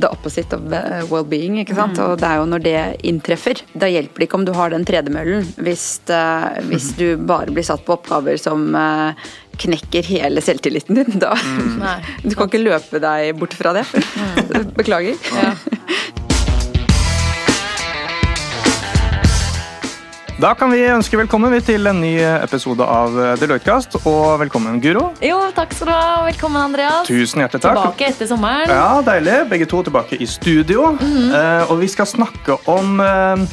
the opposite of eh, well-being. ikke sant? Og det er jo når det inntreffer. Da hjelper det ikke om du har den tredemøllen, hvis, uh, hvis du bare blir satt på oppgaver som uh, knekker hele selvtilliten din. Da. Nei. Du kan ikke løpe deg bort fra det. Beklager. Ja. Da kan vi ønske velkommen til en ny episode av Deloitte-kast. Og velkommen, Guro. Jo, takk skal du ha. Velkommen, Andreas. Tusen hjertelig takk. Tilbake etter sommeren. Ja, Deilig. Begge to tilbake i studio. Mhm. Eh, og vi skal snakke om eh,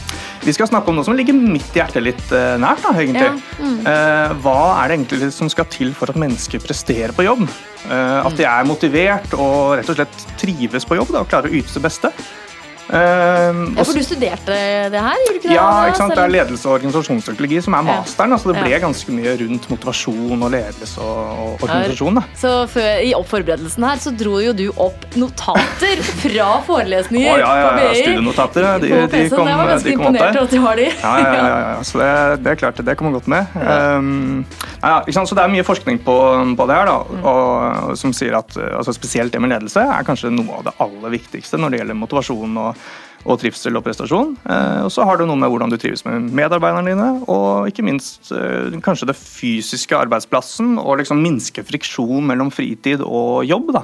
vi skal snakke om noe som ligger mitt hjerte litt eh, nært. da, egentlig. Ja, mm. Eh, hva er det egentlig som skal til for at mennesker presterer på jobb? Eh, at de er motivert og rett og slett trives på jobb da, og klarer å yte det beste. Eh, Ja, for du studerte det her, gjorde ikke det? ja, ikke sant? Det er ledelse og organisasjonspsykologi som er Ja. masteren. altså Det ble Ja. ganske mye rundt motivasjon og ledelse og, og organisasjon. da. Så før, I oppforberedelsen her så dro jo du opp notater fra forelesninger forelesninger ja, ja, ja, ja, studienotater. De, på de PC-en. kom, jeg var ganske de kom imponert over at du har de. Ja, ja, ja, ja, ja. Så det, det er klart, det kommer godt med. Um, ja, ikke sant? Så Det er mye forskning på, på det her, da, Mm. og, som sier at uh, altså spesielt det med ledelse er kanskje noe av det aller viktigste når det gjelder motivasjon og, og trivsel og prestasjon. Uh, og så har det noe med hvordan du trives med medarbeiderne dine, og ikke minst uh, kanskje det fysiske arbeidsplassen, og liksom minske friksjon mellom fritid og jobb. da.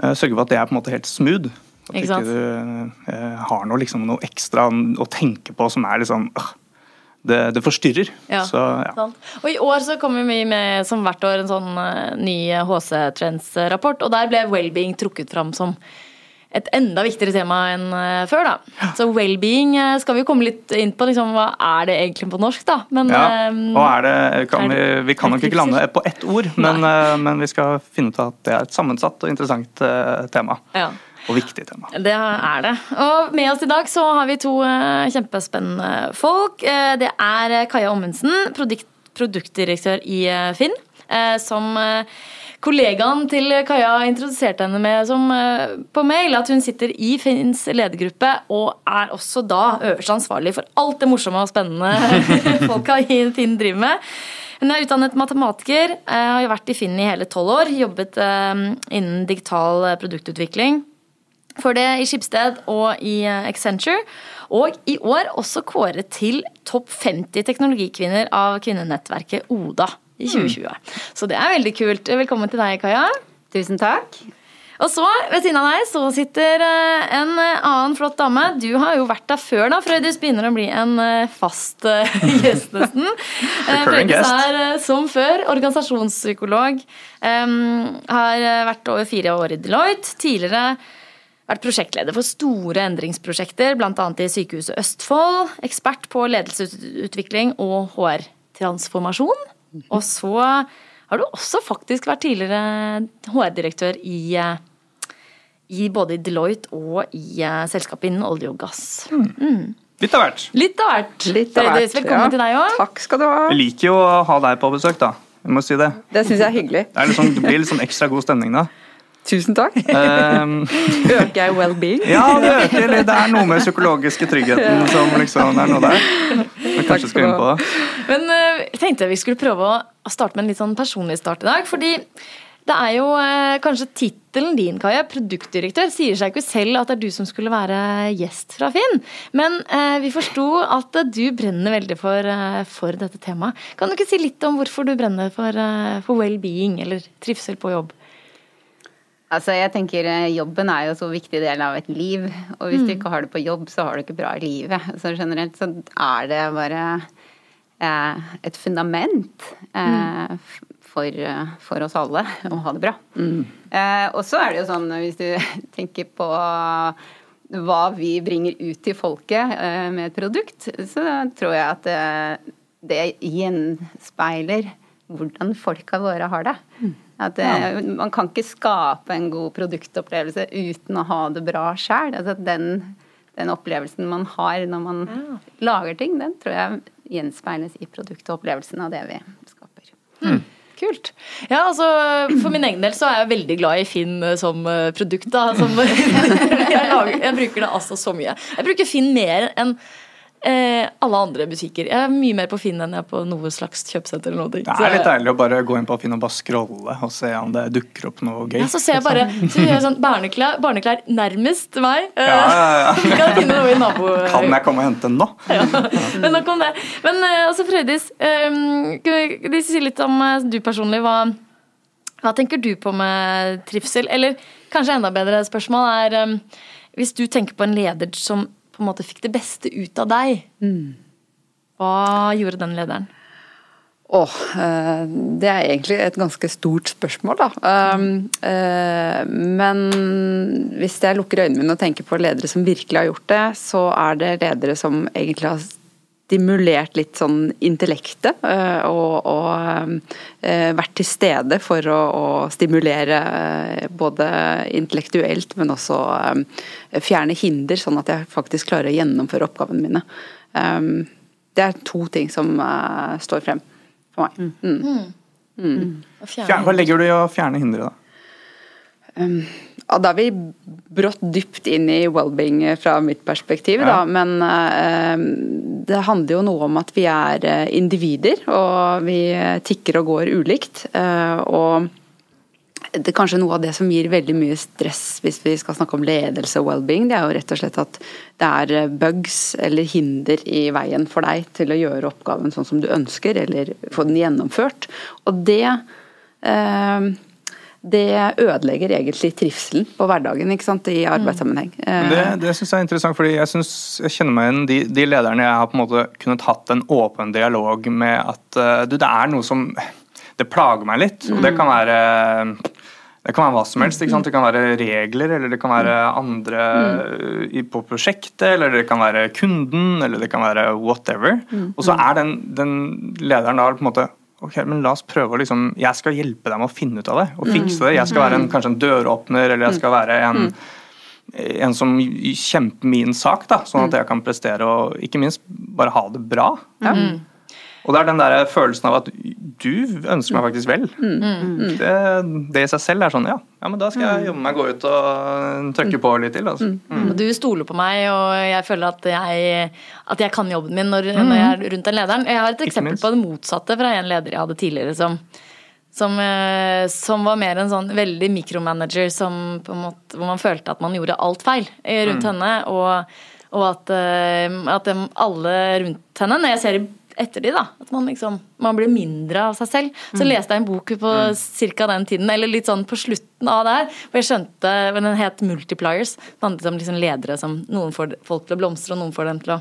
Uh, Sørge for at det er på en måte helt smooth. At Ikke du har noe, liksom, noe ekstra å tenke på som er liksom det, det forstyrrer. Ja. Så, ja. Sant. Og I år så kommer vi med som hvert år en sånn eh, ny HC Trends-rapport, og der ble well-being trukket fram som et enda viktigere tema enn eh, før. da. Så well-being eh, skal vi jo komme litt inn på. Liksom, hva er det egentlig på norsk? da? Men, Ja. eh, Og er det, kan er vi, det- vi kan er nok ikke lande på ett ord, men, men vi skal finne ut at det er et sammensatt og interessant tema. ja. Og viktig tema. Det er det. Og med oss i dag så har vi to kjempespennende folk. Det er Kaja Ommundsen, produkt, produktdirektør i Finn, som eh, kollegaen til Kaja introduserte henne med som, eh, på mail, at hun sitter i Finns ledergruppe og er også da øverste ansvarlig for alt det morsomme og spennende folka i Finn driver med. Hun er utdannet matematiker, eh, har vært i Finn i hele tolv år, jobbet eh, innen digital eh, produktutvikling. For det i Skipsted og i eh, Accenture. Og i år også kåret til topp 50 teknologikvinner av kvinnenettverket ODA i 2020. Så det er veldig kult. Velkommen til deg, Kaja. Tusen takk. Og så, ved siden av deg, så sitter eh, en eh, annen flott dame. Du har jo vært der før, da. Frøydis begynner å bli en eh, fast gjest, nesten. Frøydis er som før organisasjonspsykolog. Har vært over fire år i Deloitte. Tidligere vært prosjektleder for store endringsprosjekter, bl.a. i Sykehuset Østfold. Ekspert på ledelsesutvikling og HR-transformasjon. Og så har du også faktisk vært tidligere HR-direktør i, eh, i både i Deloitte og i eh, selskapet innen olje og gass. Litt av hvert. Litt av hvert. Litt av hvert. Velkommen ja. til deg òg. Takk skal du ha. Vi liker jo å ha deg på besøk, da. Jeg må si det. Det syns jeg er hyggelig. Det, er sånn, det blir litt sånn ekstra god stemning da. Tusen takk. Um, Øker jeg well-being? ja, det øker litt. Det er noe med psykologiske tryggheten som liksom det er noe der. Vi kanskje skal inn på det. Men eh, jeg tenkte vi skulle prøve å starte med en litt sånn personlig start i dag. Fordi det er jo eh, kanskje tittelen din, Kaja, produktdirektør, sier seg ikke selv at det er du som skulle være gjest fra Finn. Men eh, vi forsto at du brenner veldig for, eh, for dette temaet. Kan du ikke si litt om hvorfor du brenner for, eh, for well-being, eller trivsel på jobb? Altså, jeg tenker eh, Jobben er jo så viktig del av et liv. Og hvis du ikke har det på jobb, så har du ikke bra i livet. Så generelt så er det bare eh, et fundament eh, f- for, eh, for oss alle å ha det bra. Eh, og så er det jo sånn, hvis du tenker på hva vi bringer ut til folket eh, med et produkt, så tror jeg at eh, det gjenspeiler hvordan folka våre har det. At eh, Man kan ikke skape en god produktopplevelse uten å ha det bra sjøl. Altså den, den opplevelsen man har når man lager ting, den tror jeg gjenspeiles i produktopplevelsen av det vi skaper. Kult. Ja, altså For min egen del så er jeg veldig glad i Finn eh, som eh, produkt. da. Som, jeg, lager, jeg bruker det altså så mye. Jeg bruker Finn mer enn eh, alle andre butikker. Jeg er mye mer på Finn enn jeg er på noe slags kjøpesenter eller noe. Det er litt deilig å bare gå inn på Finn og bare scrolle og se om det dukker opp noe gøy. Ja, så ser jeg bare så gjør jeg sånn barneklær, barneklær nærmest meg. Ja, ja, ja. kan jeg finne noe i nabo... Kan jeg komme og hente den nå? Ja. Men nok om det. Men eh, altså, Frøydis, um, kan vi si litt om eh, du personlig. Hva, hva tenker du på med trivsel? Eller kanskje enda bedre spørsmål er um, hvis du tenker på en leder som på en måte fikk det beste ut av deg, hva gjorde den lederen? Åh, oh, det er egentlig et ganske stort spørsmål, da. Um, eh, men hvis jeg lukker øynene mine og tenker på ledere som virkelig har gjort det, så er det ledere som egentlig har stimulert litt sånn intellektet. eh, Og, og eh, vært til stede for å, å stimulere eh, både intellektuelt, men også fjerne hinder, sånn at jeg faktisk klarer å gjennomføre oppgavene mine. Um, Det er to ting som står frem for meg. Mm. Mm. Mm. Hva legger du i å fjerne hindre, da? Ja, da er vi brått dypt inn i well-being fra mitt perspektiv, Ja. da. Men eh, det handler jo noe om at vi er eh, individer, og vi tikker og går ulikt. eh, og det er kanskje noe av det som gir veldig mye stress hvis vi skal snakke om ledelse og well-being, det er jo rett og slett at det er eh, bugs eller hinder i veien for deg til å gjøre oppgaven sånn som du ønsker, eller få den gjennomført. Og det eh, det ødelegger egentlig trivselen på hverdagen ikke sant, i arbeidssammenheng. Mm. Det, det syns jeg er interessant, fordi jeg, synes, jeg kjenner meg igjen de, de lederne jeg har på en måte kunnet hatt en åpen dialog med at uh, du, det er noe som Det plager meg litt. Og det kan være det kan være hva som helst. Det kan være regler, eller det kan være andre på prosjektet, eller det kan være kunden, eller det kan være whatever. Og så er den, den lederen da på en måte Ok, men la oss prøve å liksom Jeg skal hjelpe deg med å finne ut av det og fikse det. Jeg skal være en, kanskje en døråpner, eller jeg skal være en en som kjemper min sak, da, sånn at jeg kan prestere og ikke minst bare ha det bra. Og det er den der følelsen av at du ønsker meg faktisk vel. Det, det i seg selv er sånn ja, ja, men da skal jeg jobbe meg gå ut og trykke på litt til. Altså. Du stoler på meg, og jeg føler at jeg, at jeg kan jobben min når, når jeg er rundt den lederen. Jeg har et eksempel på det motsatte fra en leder jeg hadde tidligere som, som, eh, som var mer en sånn veldig mikromanager som på en måte, hvor man følte at man gjorde alt feil eh, rundt henne. Og, og at, eh, at alle rundt henne, når jeg ser i ettertid, da, at man liksom man blir mindre av seg selv. Så leste jeg en bok på ca. den tiden, eller litt sånn på slutten av det her, hvor jeg skjønte Den het Multipliers. Det handlet om liksom ledere som noen får folk til å blomstre, og noen får dem til å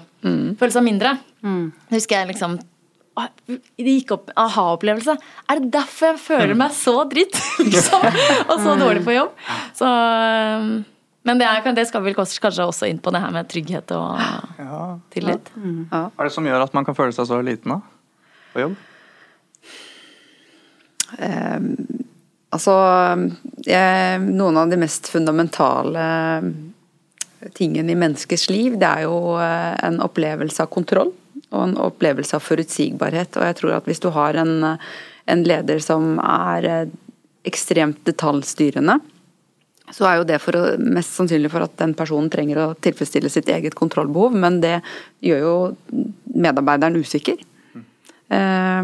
føle seg mindre. Det husker jeg liksom det gikk opp aha-opplevelse. Er det derfor jeg føler meg så dritt? liksom, Og så dårlig på jobb? Så, men det, er, det skal vel kanskje også inn på det her med trygghet og Ja. tillit. Hva er det som gjør at man kan føle seg så liten da? på jobb? Altså, jeg, noen av de mest fundamentale tingene i menneskers liv, det er jo eh, en opplevelse av kontroll og en opplevelse av forutsigbarhet. Og jeg tror at hvis du har en, en leder som er eh, ekstremt detaljstyrende, så er jo det for å, mest sannsynlig for at den personen trenger å tilfredsstille sitt eget kontrollbehov, men det gjør jo medarbeideren usikker. Eh,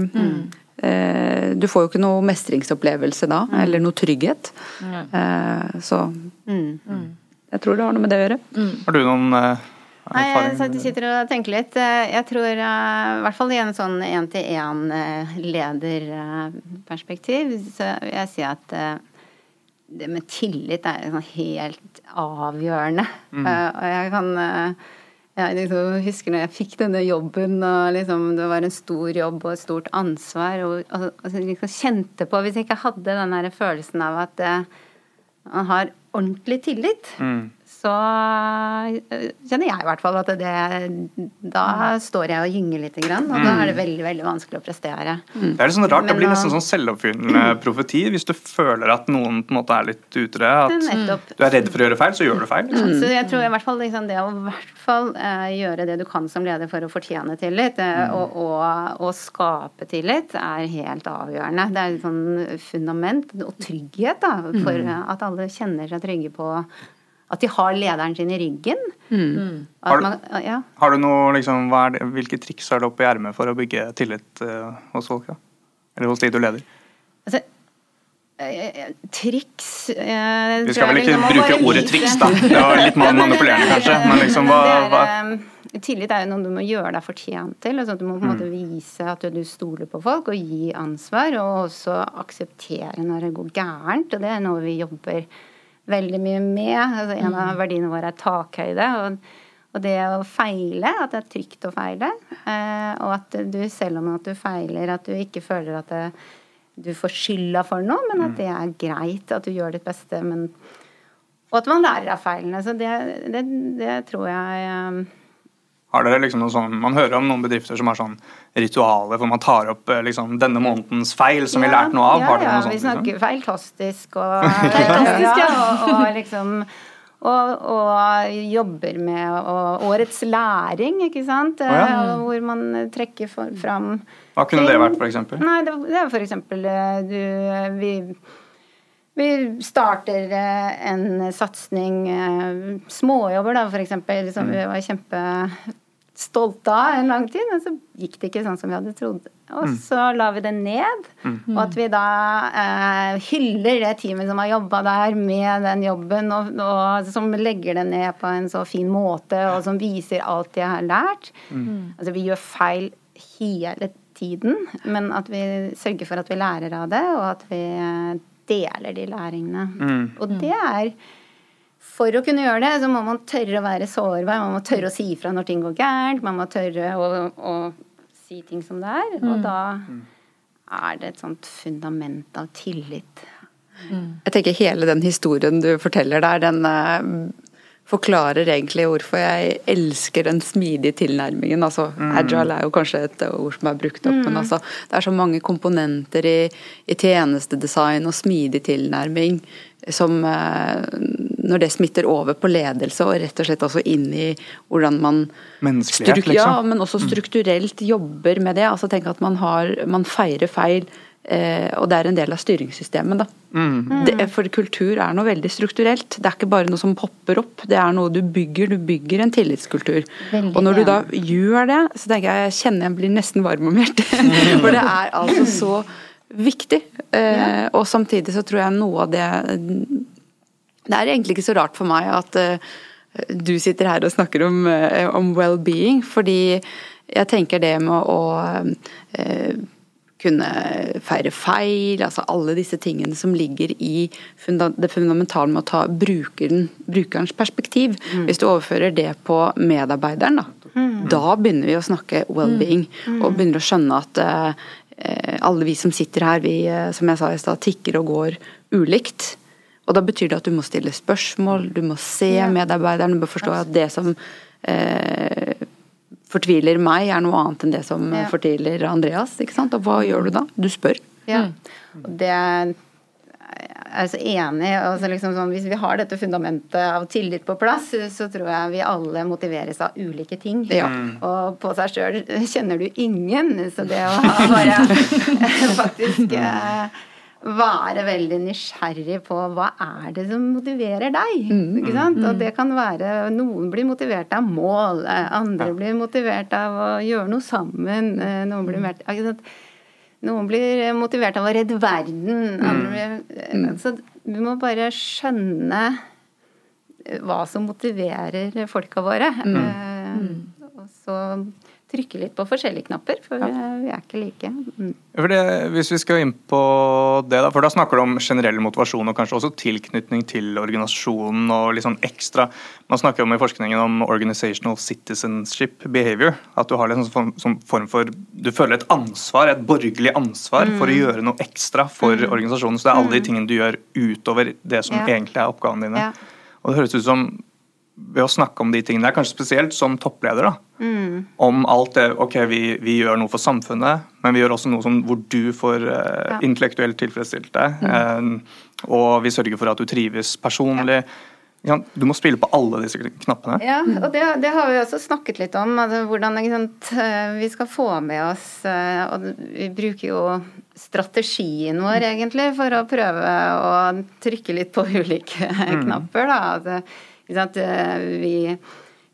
eh, du får jo ikke noe mestringsopplevelse da, eller noe trygghet. Eh, så jeg tror det har noe med det å gjøre. Har du noen erfaringer? Nei, jeg sitter- sitter og tenker litt. Eh, Jeg tror eh, i hvert fall i en sånn én-til-én-lederperspektiv, så vil jeg si at eh, det med tillit er sånn helt avgjørende. Eh, Og jeg kan uh, jeg liksom husker når jeg fikk denne jobben, og liksom det var en stor jobb og et stort ansvar, og, og, og liksom kjente på Hvis jeg ikke hadde den følelsen av at uh, man har ordentlig tillit, så eh, kjenner jeg i hvert fall at det Da står jeg og gynger lite grann, og da er det veldig, veldig vanskelig å prestere. Det er litt sånn rart, det blir nesten sånn selvoppfyllende profeti hvis du føler at noen på en måte er litt ute i det. At Nettopp. du er redd for å gjøre feil, så gjør du feil. Liksom. Så jeg tror i hvert fall liksom, det å i hvert fall eh, gjøre det du kan som leder for å fortjene tillit, eh, og, og, og skape tillit, er helt avgjørende. Det er et sånn fundament og trygghet da, for eh, at alle kjenner seg trygge på at de har lederen sin i ryggen. Mm. Har, man, ja. har, du noe, liksom, det, Hvilke triks har du oppi ermet for å bygge tillit uh, hos folk? Da? Eller hos de du leder? Altså, uh, triks uh, Vi skal vel ikke bruke ordet triks, da. Det var litt manipulerende, kanskje. Men liksom, hva, hva? Tillit er jo noe du må gjøre deg fortjent til. Altså, du må på en måte mm. vise at du stoler på folk, og gi ansvar. Og også akseptere når det går gærent. Og det er noe vi jobber veldig mye med. Altså, en av mm. verdiene våre er takhøyde. Og, og, det å feile, at det er trygt å feile. Eh, og at du selv om at du feiler, at du ikke føler at det, du får skylda for noe, men at mm. det er greit at du gjør ditt beste. Men, og at man lærer av feilene. Så det, det, det tror jeg eh, har dere liksom noe sånn, Man hører om noen bedrifter som har sånn ritualer hvor man tar opp eh, liksom, denne månedens feil som ja, vi lærte noe av. Ja, ja, sånt, vi snakker liksom? feiltastisk og, feiltastisk, ja, og, og liksom og, og, jobber med og, årets læring, ikke sant. Oh, ja. Eh, hvor man trekker for, fram Hva kunne ting. det vært, f.eks.? Nei, det, det er f.eks. Eh, du Vi vi starter en satsing, småjobber da f.eks., som mm. vi var kjempe stolte av en lang tid, men så gikk det ikke sånn som vi hadde trodd. Og mm. så la vi det ned, mm. og at vi da eh, hyller det teamet som har jobba der med den jobben, og, og, som legger det ned på en så fin måte, og som viser alt de har lært. Mm. Altså vi gjør feil hele tiden, men at vi sørger for at vi lærer av det, og at vi eh, deler de læringene. Mm. Og det er for å kunne gjøre det, så må man tørre å være sårbar. Man må tørre å si ifra når ting går gærent. Man må tørre å, å si ting som det er. Og mm. da er det et sånt fundament av tillit. Mm. Jeg tenker hele den historien du forteller der, den uh, forklarer egentlig hvorfor jeg elsker den smidige tilnærmingen. Altså, mm. Agile er jo kanskje et ord som er brukt opp, mm. men altså, det er så mange komponenter i, i tjenestedesign og smidig tilnærming som uh, når det smitter over på ledelse og rett og slett også inn i hvordan man Menneskelighet, liksom. Ja, men også mm. strukturelt jobber med det. altså tenk at man, har, man feirer feil. Eh, og det er en del av styringssystemet. da. Mm. Det, for kultur er noe veldig strukturelt. Det er ikke bare noe som popper opp, det er noe du bygger. Du bygger en tillitskultur. Veldig, og når du da gjør det, så tenker jeg jeg kjenner jeg blir nesten varm om hjertet. for det er altså så viktig. Eh, og samtidig så tror jeg noe av det det er egentlig ikke så rart for meg at uh, du sitter her og snakker om, om well-being, fordi jeg tenker det med å kunne feire feil, altså alle disse tingene som ligger i funda det fundamentale med å ta brukeren, brukerens perspektiv. Mm. Hvis du overfører det på medarbeideren, da, mm. da begynner vi å snakke well-being. Mm. Og begynner å skjønne at alle vi som sitter her, vi som jeg sa i stad, tikker og går ulikt. Og da betyr det at du må stille spørsmål, du må se medarbeideren, du bør forstå at det som eh, fortviler meg, er noe annet enn det som ja. fortviler Andreas. ikke sant? Og hva gjør du da? Du spør. Ja, og det er jeg så enig. Altså liksom sånn, hvis vi har dette fundamentet av tillit på plass, så tror jeg vi alle motiveres av ulike ting. Ja. Og på seg sjøl kjenner du ingen, så det å bare faktisk eh, være veldig nysgjerrig på hva er det som motiverer deg. Mm, ikke sant? Og mm. det kan være Noen blir motivert av mål, eh, andre blir motivert av å gjøre noe sammen. Eh, noen blir, mm. noen blir motivert av å redde verden. Blir, eh, så vi må bare skjønne hva som motiverer folka våre. Mm. Og så trykke litt på forskjellige knapper, for ja. vi er ikke like. Mm. Det, hvis vi skal inn på det, da, for da snakker du om generell motivasjon og kanskje også tilknytning til organisasjonen og litt sånn ekstra Man snakker om i forskningen om organizational citizenship behavior. At du har en sånn, sånn form for Du føler et ansvar, et borgerlig ansvar, mm. for å mm. gjøre noe ekstra for mm. organisasjonen. Så det er alle de mm. tingene du gjør utover det som ja. egentlig er oppgavene dine. Ja. Og det høres ut som ved å snakke om de tingene, kanskje spesielt som toppleder, da, mm. om alt det Ok, vi, vi, gjør noe for samfunnet, men vi gjør også noe som, hvor du får uh, ja. intellektuelt tilfredsstilt deg. Mm. Uh, og vi sørger for at du trives personlig. Ja. Du må spille på alle disse knappene. Ja, og det, det har vi også snakket litt om. Altså, hvordan sant, eh, vi skal få med oss Og vi bruker jo strategien vår, egentlig, for å prøve å trykke litt på ulike knapper. Da. Sant, vi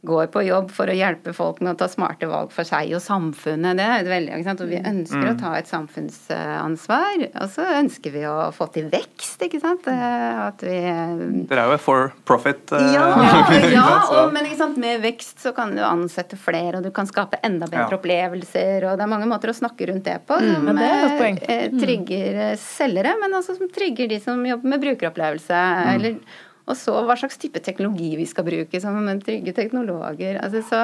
går på jobb for å hjelpe folk med å ta smarte valg for seg og samfunnet. Det er veldig, ikke sant? Og vi ønsker mm. å ta et samfunnsansvar. Og så ønsker vi å få til vekst, ikke sant. At vi Dere er jo for profit. Ja, ja og, men ikke sant? med vekst så kan du ansette flere, og du kan skape enda bedre ja. opplevelser. Og det er mange måter å snakke rundt det på mm, som mm, det eh, trigger selgere, men også som trigger de som jobber med brukeropplevelse. Mm. eller og så hva slags type teknologi vi skal bruke som trygge teknologer. Altså, så,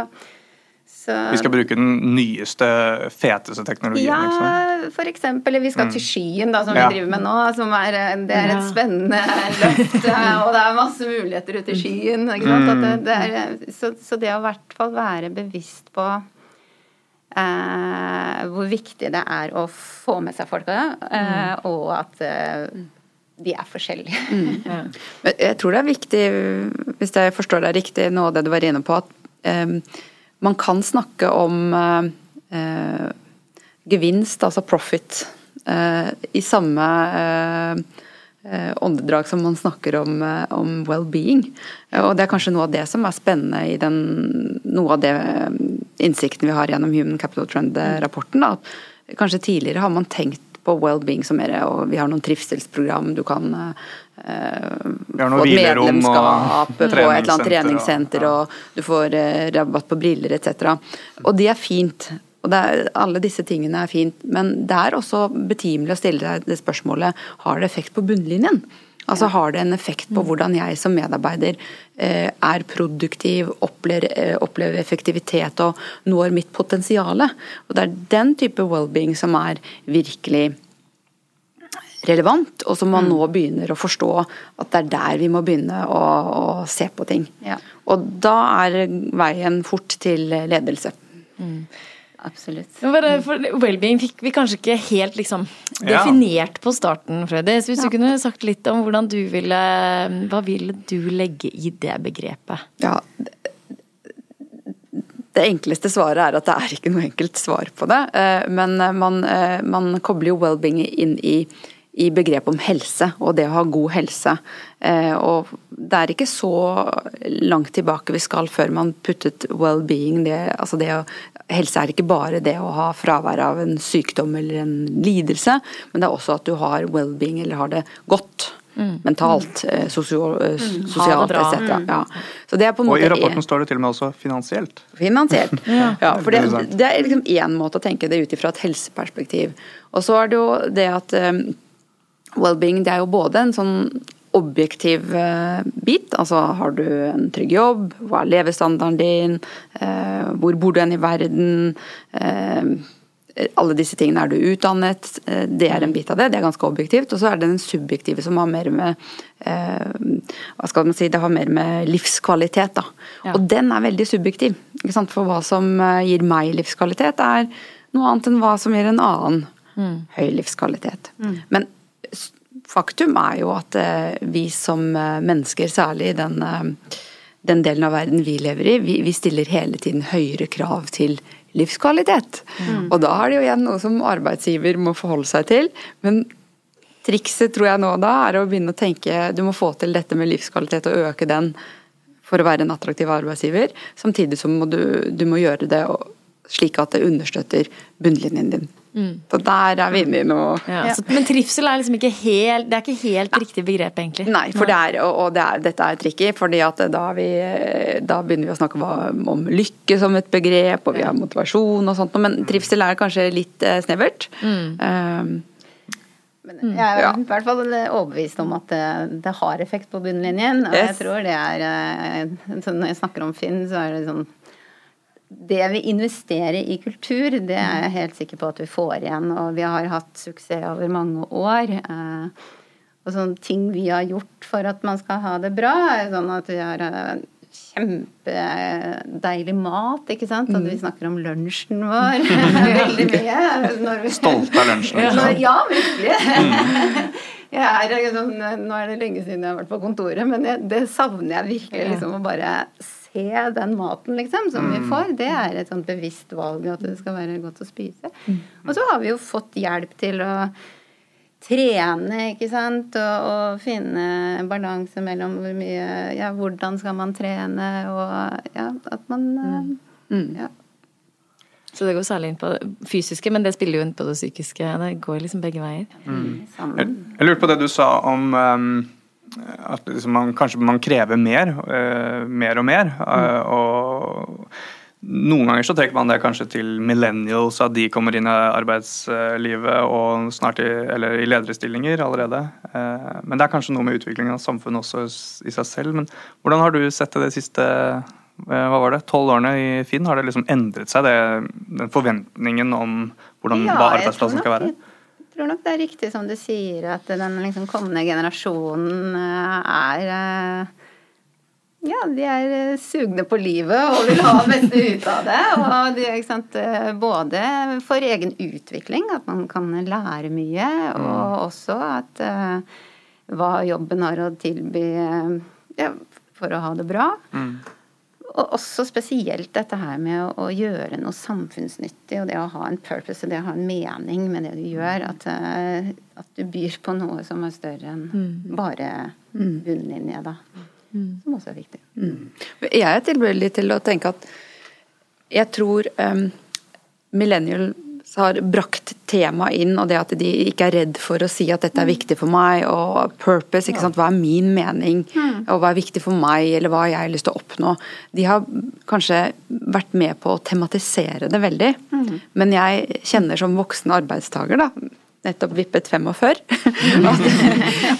så, vi skal bruke den nyeste, feteste teknologien? Ja, liksom. for eksempel. Vi skal mm. til skyen, da, som ja. vi driver med nå. Som er, det er et spennende løft, og det er masse muligheter ute i skyen. Mm. Det, det er, så, så, det å i hvert fall være bevisst på eh, hvor viktig det er å få med seg folka, eh, mm. og at eh, de er forskjellige. Mm. Ja. Jeg tror det er viktig, hvis jeg forstår deg riktig, noe av det du var inne på, at um, man kan snakke om uh, gevinst, altså profit, uh, i samme uh, åndedrag som man snakker om, om well-being. Og det er kanskje noe av det som er spennende i den, noe av det innsikten vi har gjennom Human Capital Trend-rapporten. Kanskje tidligere har man tenkt på well-being som mer og Vi har noen trivselsprogram, du kan uh, få et medlemskap på et eller annet treningssenter, og du får uh, rabatt på briller etc. Og det er fint. Og er, alle disse tingene er fint, men det er også betimelig å stille deg det spørsmålet har det effekt på bunnlinjen. Altså Har det en effekt på hvordan jeg som medarbeider eh, er produktiv, opplever, eh, opplever, effektivitet og når mitt potensial? Og Det er den type well-being som er virkelig relevant, og som man mm. nå begynner å forstå at det er der vi må begynne å, å se på ting. Ja. Og da er veien fort til ledelse. Mm. Absolutt. Wellbeing fikk vi kanskje ikke helt liksom, definert ja. på starten, Freddy. Så hvis ja. du kunne sagt litt om hvordan du ville Hva ville du legge i det begrepet? Ja, det enkleste svaret er at det er ikke noe enkelt svar på det. Eh, men man, eh, man kobler jo well-being inn i i begrepet om helse og det å ha god helse. Eh, og det er ikke så langt tilbake vi skal før man puttet well-being det, altså det å, Helse er ikke bare det å ha fravær av en sykdom eller en lidelse, men det er også at du har well-being eller har det godt. Mm. Mentalt, mm. sosial, eh, mm. sosialt etc. Mm. Ja. og i rapporten står det til og med også finansielt. Finansielt. ja. ja. for det, det er liksom én måte å tenke det ut ifra et helseperspektiv. Og så er det jo det at well-being det er jo både en sånn objektiv eh, bit, altså har du en trygg jobb, hva er levestandarden din, eh, hvor bor du hen i verden, eh, alle disse tingene, er du utdannet, det er en bit av det, det er ganske objektivt. Og så er det den subjektive som har mer med hva skal man si, det har mer med livskvalitet. da. Ja. Og den er veldig subjektiv. ikke sant? For hva som gir meg livskvalitet, er noe annet enn hva som gir en annen mm. høy livskvalitet. Mm. Men faktum er jo at eh, vi som eh, mennesker, særlig i den, eh, den delen av verden vi lever i, vi, vi stiller hele tiden høyere krav til livskvalitet. Mm. Og da er det jo igjen noe som arbeidsgiver må forholde seg til. Men trikset tror jeg nå da er å begynne å tenke du må få til dette med livskvalitet og øke den for å være en attraktiv arbeidsgiver. Samtidig som du, du må gjøre det slik at det understøtter bunnlinjen din. Mm. Så der er vi inne i noe ja. så, Men trivsel er liksom ikke helt Det er ikke helt riktig begrep, egentlig. Nei, for det er, og, det er, dette er tricky, fordi at da, vi, da, begynner vi å snakke om, om, lykke som et begrep, og vi har motivasjon og sånt, men trivsel er kanskje litt uh, snevert. Mm. Um, men jeg er i hvert fall overbevist om at det, det har effekt på bunnlinjen. Og yes. jeg tror det er eh, Når jeg snakker om Finn, så er det sånn det vi investerer i kultur, det er jeg helt sikker på at vi får igjen. Og vi har hatt suksess over mange år. Eh, og sånne ting vi har gjort for at man skal ha det bra, er sånn at vi har eh, kjempedeilig mat, ikke sant? At vi mm. snakker om lunsjen vår veldig mye. Stolte av lunsjen? Ja, virkelig. Mm. jeg er liksom, Nå er det lenge siden jeg har vært på kontoret, men jeg, det savner jeg virkelig. liksom Å bare se den maten liksom som vi får. Det er et sånt bevisst valg at det skal være godt å spise. Og så har vi jo fått hjelp til å trene, ikke sant, og, og finne balanse mellom hvor mye Ja, hvordan skal man trene, og ja, at man ja. Så det går særlig inn på det fysiske, men det spiller jo inn på det psykiske. Det går liksom begge veier. Jeg, sammen. jeg lurte på det du sa om um, at liksom man, kanskje man krever mer, uh, mer og mer. uh, og noen ganger så trekker man det kanskje til millennials, at de kommer inn i arbeidslivet og snart i, eller i lederstillinger allerede. Uh, men det er kanskje noe med utviklingen av samfunnet også i seg selv. Men hvordan har du sett det de siste eh, hva var det, tolv årene i Finn? Har det liksom endret seg, det, den forventningen om hvordan, Ja, hva arbeidsplassen skal være? Jeg tror nok det er riktig som du sier, at den liksom kommende generasjonen eh, er eh, Ja, de er eh, sugne på livet og vil ha det beste ut av det. Og de, sant, eh, både for egen utvikling, at man kan lære mye, og også at eh, hva jobben har å tilby eh, ja, for å ha det bra. Og også spesielt dette her med å, gjøre noe samfunnsnyttig, og det å ha en purpose, og det å ha en mening med det du gjør. At, eh, at du byr på noe som er større enn bare bunnlinje, da. Som også er viktig. Jeg er tilbøyelig til å tenke at jeg tror um, millennials har brakt temaet inn, og det at de ikke er redd for å si at dette er viktig for meg, og purpose, ikke sant? hva er min mening, og hva er viktig for meg, eller hva jeg har lyst til å oppnå. De har kanskje vært med på å tematisere det veldig, men jeg kjenner som voksen arbeidstaker, da, nettopp vippet 45, at,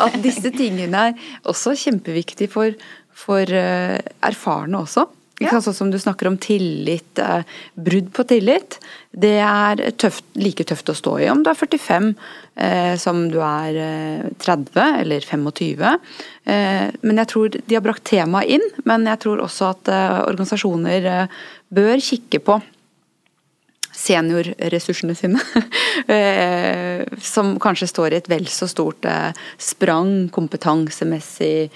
at disse tingene er også kjempeviktige for, for eh, erfarne også. Ikke sant? Sånn som du snakker om tillit, eh, brudd på tillit. Det er tøft, like tøft å stå i om du er 45 eh, som du er eh, 30 eller 25. Eh, men jeg tror de har brakt temaet inn, men jeg tror også at eh, organisasjoner eh, bør kikke på seniorressursene sine, som kanskje står i et vel så stort sprang kompetansemessig,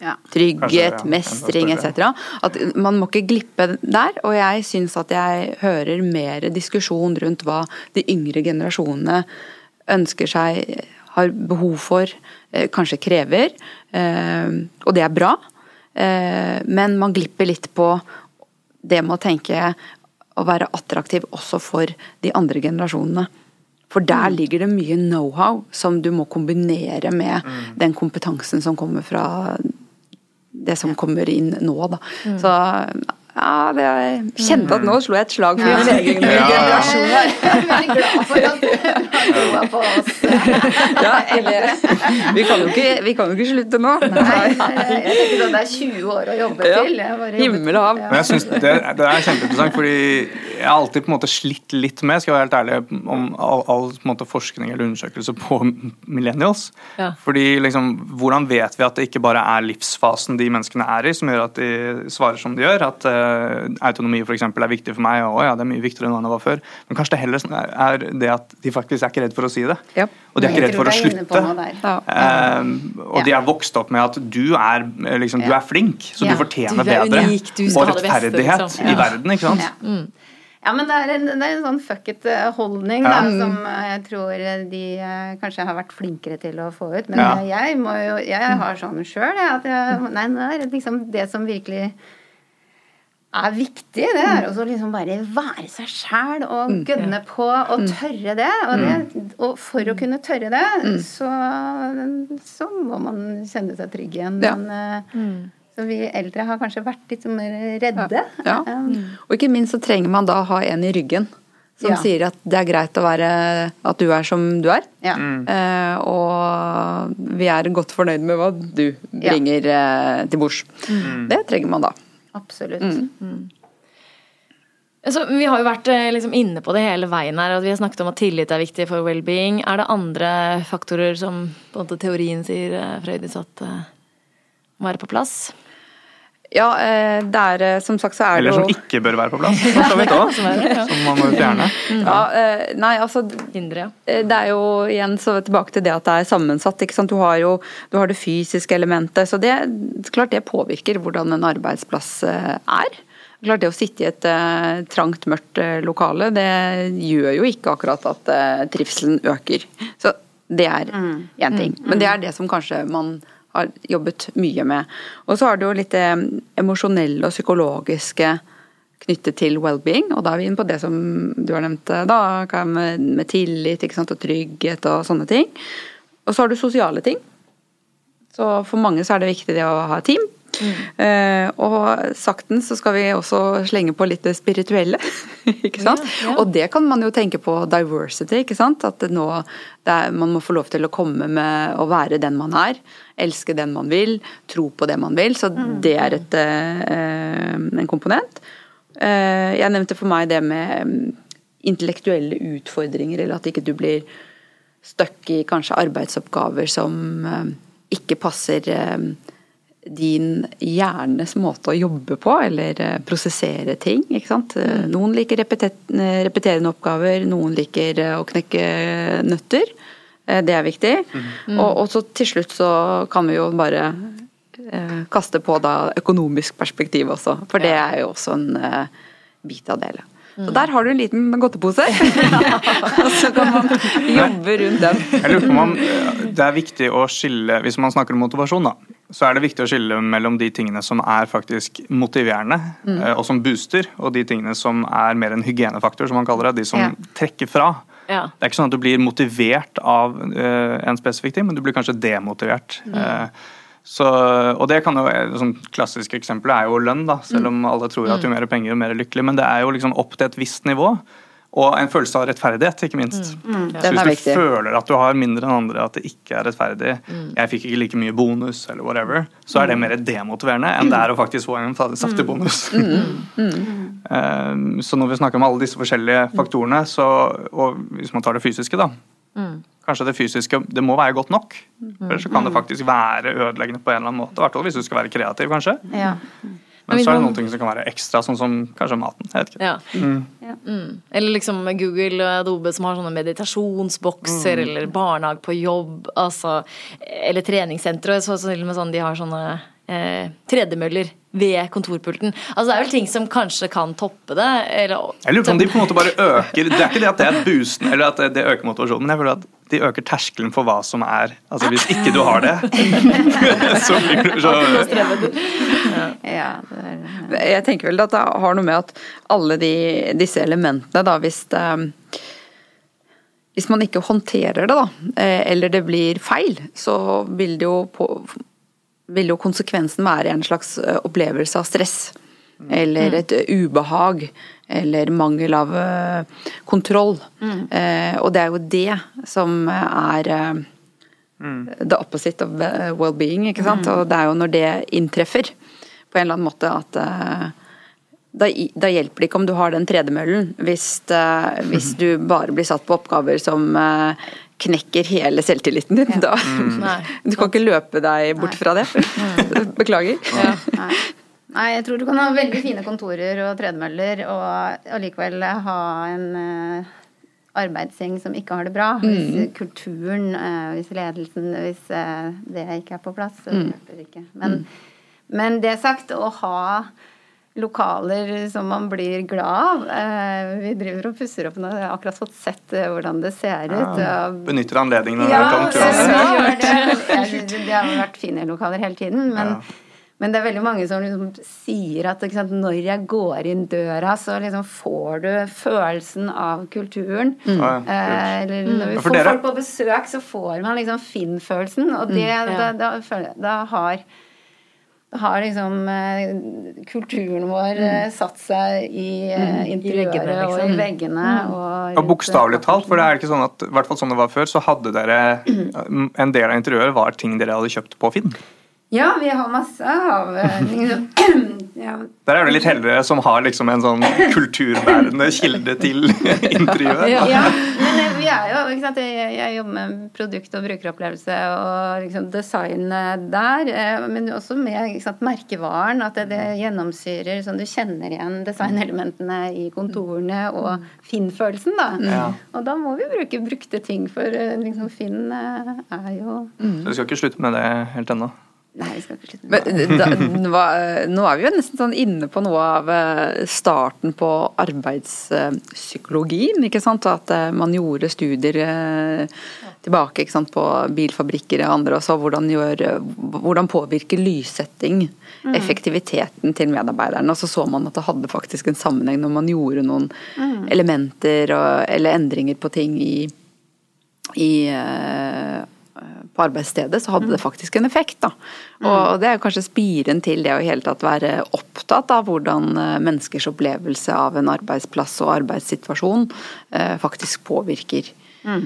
Ja. trygghet, ja, mestring etc. At man må ikke glippe der, og jeg syns at jeg hører mer diskusjon rundt hva de yngre generasjonene ønsker seg, har behov for, eh, kanskje krever, eh, og det er bra. Eh, Men man glipper litt på det med å tenke å være attraktiv også for de andre generasjonene. For der ligger det mye know-how som du må kombinere med den kompetansen som kommer fra det som kommer inn nå, da. Så ja, det, jeg kjente at nå slo jeg et slag for min egen Ja, ja. generasjon her. Jeg er veldig glad for at du har på oss. Ja, eller, vi, kan jo ikke, vi kan jo ikke slutte nå. Nei, jeg tenker at det er 20 år å jobbe Ja. til. Jeg bare jobbet- Himmel og hav. Men jeg synes det, det er kjempeinteressant, fordi jeg har alltid på en måte slitt litt med skal jeg være helt ærlig, om all, all på en måte, forskning eller undersøkelse på millennials. Ja. Fordi liksom, Hvordan vet vi at det ikke bare er livsfasen de menneskene er i, som gjør at de svarer som de gjør? At uh, autonomi eksempel, er viktig for meg, og ja, det er mye viktigere enn det var før. Men kanskje det heller er det at de faktisk er ikke redd for å si det. Ja. Og de er ikke redd for å slutte. Uh, og de er vokst opp med at du er, eh, liksom, du er flink, så Ja. du fortjener Du bedre. unik, du og rettferdighet beste, liksom. i verden, ikke sant? Ja. Ja, men det er en, det er en sånn fuck it-holdning Ja. som eh, jeg tror de eh, kanskje har vært flinkere til å få ut. Men Ja. eh, jeg, må jo, jeg har sånn sjøl, at jeg, nei, det er liksom det som virkelig er viktig, det er også liksom bare være seg sjæl og gønne på og tørre det. Og, det, og for å kunne tørre det, så, så må man kjenne seg trygg igjen. Ja. Men, eh, Så vi eldre har kanskje vært litt mer redde. Ja. ja. Og ikke minst så trenger man da ha en i ryggen som Ja. sier at det er greit å være At du er som du er. ja. Eh, og vi er godt fornøyd med hva du Ja. bringer eh, til bords. Det trenger man da. Absolutt. Så vi har jo vært eh, liksom, inne på det hele veien her, at vi har snakket om at tillit er viktig for well-being. Er det andre faktorer som på en måte teorien sier, eh, Frøydis, at eh, være på plass? Ja, eh, det er eh, som sagt så er det jo Eller jo som ikke bør være på plass. for så vidt òg. Som man må fjerne. ja, eh, Nei, altså Hindre, ja. Det er jo igjen så tilbake til det at det er sammensatt. ikke sant? Du har jo du har det fysiske elementet. Så det klart det påvirker hvordan en arbeidsplass er. Klart Det å sitte i et trangt, mørkt lokale, det gjør jo ikke akkurat at trivselen øker. Så det er én ting. Men det er det som kanskje man jobbet mye med. Og så har du jo litt det emosjonelle og psykologiske knyttet til well-being, og da er vi inne på det som du har nevnt eh, da, med, med tillit sant, og trygghet og sånne ting. Og så har du sosiale ting. Så for mange så er det viktig det å ha team. Eh, og sakten så skal vi også slenge på litt det spirituelle. ikke sant? Ja, ja. Og det kan man jo tenke på diversity, ikke sant. At nå er, man må få lov til å komme med å være den man er. Elske den man vil, tro på det man vil. Så det er et, eh, en komponent. Eh, jeg nevnte for meg det med mm, intellektuelle utfordringer, eller at ikke du blir stuck i kanskje arbeidsoppgaver som ikke passer eh, din hjernes måte å jobbe på, eller eh, prosessere ting. ikke sant? Eh, Noen liker repeterende oppgaver, noen liker eh, å knekke nøtter. Det er viktig. Og, og så til slutt så kan vi jo bare eh, kaste på da økonomisk perspektiv også, for det er jo også en eh, bit av det. Så der har du en liten godtepose, og så kan man jobbe rundt den. Jeg lurer på om Det er viktig å skille Hvis man snakker om motivasjon, da, så er det viktig å skille mellom de tingene som er faktisk motiverende mm. og som booster, og de tingene som er mer en hygienefaktor, som man kaller det. De som Ja. trekker fra. Ja. Det er ikke sånn at du blir motivert av uh, en spesifikk ting, men du blir kanskje demotivert. Eh, så, og det kan jo, sånn klassisk eksempel er jo lønn, da, selv om alle tror at jo mer penger, jo mer lykkelig. Men det er jo liksom opp til et visst nivå. Og en følelse av rettferdighet, ikke minst. Så hvis du viktig. føler at du har mindre enn andre, at det ikke er rettferdig, jeg fikk ikke like mye bonus, eller whatever, så er det mer demotiverende enn det er å faktisk få en saftig bonus. Mm. så når vi snakker om alle disse forskjellige faktorene, så, og hvis man tar det fysiske, da Kanskje det fysiske det må være godt nok. Ellers så kan det faktisk være ødeleggende på en eller annen måte. I hvert fall hvis du skal være kreativ, kanskje. Ja. Men så er det noen ting som kan være ekstra, sånn som kanskje maten. Jeg vet ikke. Ja. Mm. Eller liksom Google og Adobe som har sånne meditasjonsbokser, eller barnehage på jobb, altså, eller treningssentre. Så, så til og med sånn, de har sånne eh, tredemøller ved kontorpulten. Altså Det er vel ting som kanskje kan toppe det. Eller, Jeg lurer på om de på en måte bare øker Det er ikke det at det er boosten eller at det- det øker motivasjonen, men jeg føler at de øker terskelen for hva som er Altså hvis ikke du har det, så blir du så ja Jeg tenker vel at det har noe med at alle de, disse elementene, da, hvis det hvis man ikke håndterer det, da, eh, eller det blir feil, så vil det jo, på, vil jo konsekvensen være en slags eh, opplevelse av stress. Eller et eh, ubehag. Eller mangel av eh, kontroll. Eh, Og det er jo det som er eh, the opposite of well-being, ikke sant. Og det er jo når det inntreffer, på en eller annen måte, at eh, da, da hjelper det ikke om du har den tredemøllen, hvis, uh, hvis du bare blir satt på oppgaver som uh, knekker hele selvtilliten din. Da, mm. du kan ikke løpe deg bort fra det. Beklager. Nei. Nei, jeg tror du kan ha veldig fine kontorer og tredemøller og allikevel ha en uh, arbeidsgjeng som ikke har det bra. Hvis kulturen, eh, hvis ledelsen, hvis det ikke er på plass, så hjelper det ikke. Men, men det sagt, å ha lokaler som man blir glad av. Eh, vi driver og pusser opp nå. Jeg har akkurat fått sett eh, hvordan det ser ut. Ja, Benytter anledningen når ja, det er tomt. Ja. Jeg Det har vært fine lokaler hele tiden, men, Ja. men det er veldig mange som liksom sier at ikke sant, når jeg går inn døra, så liksom får du følelsen av kulturen. Mm. ja. Eh, eller når vi Ja, får dere- folk på besøk, så får man liksom Finn-følelsen, og det, da, da, føler da har da har liksom eh, kulturen vår eh, satt seg i eh, interiøret veggene, og i veggene. veggene. Og, Og bokstavelig talt, for det er ikke sånn at, i hvert fall som det var før, så hadde dere En del av interiøret var ting dere hadde kjøpt på Finn. Ja, vi har masse av liksom, ja, Der er det litt heldigere som har liksom en sånn kulturbærende kilde til intervjuet. Ja. ja, men eh, vi er jo ikke sant? Jeg, jeg jobber med produkt- og brukeropplevelse og liksom design der. eh, Men også med ikke sant, merkevaren. At det, det gjennomsyrer sånn du kjenner igjen designelementene i kontorene og Finn-følelsen, da. Ja. Og da må vi bruke brukte ting, for liksom Finn er jo Så vi skal ikke slutte med det helt ennå. Nei, vi skal ikke slutte med det. Nå er vi jo nesten sånn inne på noe av eh, starten på arbeidspsykologien, ikke sant. At eh, man gjorde studier eh, tilbake sant, på bilfabrikker og andre, og så hvordan, gjør, hvordan påvirker lyssetting effektiviteten til medarbeiderne. Og så så man at det hadde faktisk en sammenheng når man gjorde noen elementer og, eller endringer på ting i, i på arbeidsstedet, så hadde det faktisk en effekt. Da. Og det er kanskje spiren til det å i hele tatt være opptatt av hvordan eh, menneskers opplevelse av en arbeidsplass og arbeidssituasjon eh, faktisk påvirker mm.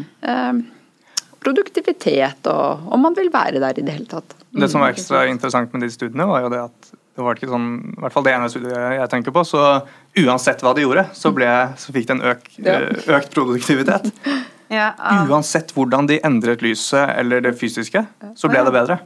produktivitet, og om man vil være der i det hele tatt. Det som var ekstra interessant med de studiene, var jo det at det var ikke sånn, i hvert fall det ene studiet jeg tenker på, så uansett hva de gjorde, så, ble, så fikk det en øk, økt produktivitet. Ja, um... Uansett hvordan de endret lyset eller det fysiske, så ble det bedre.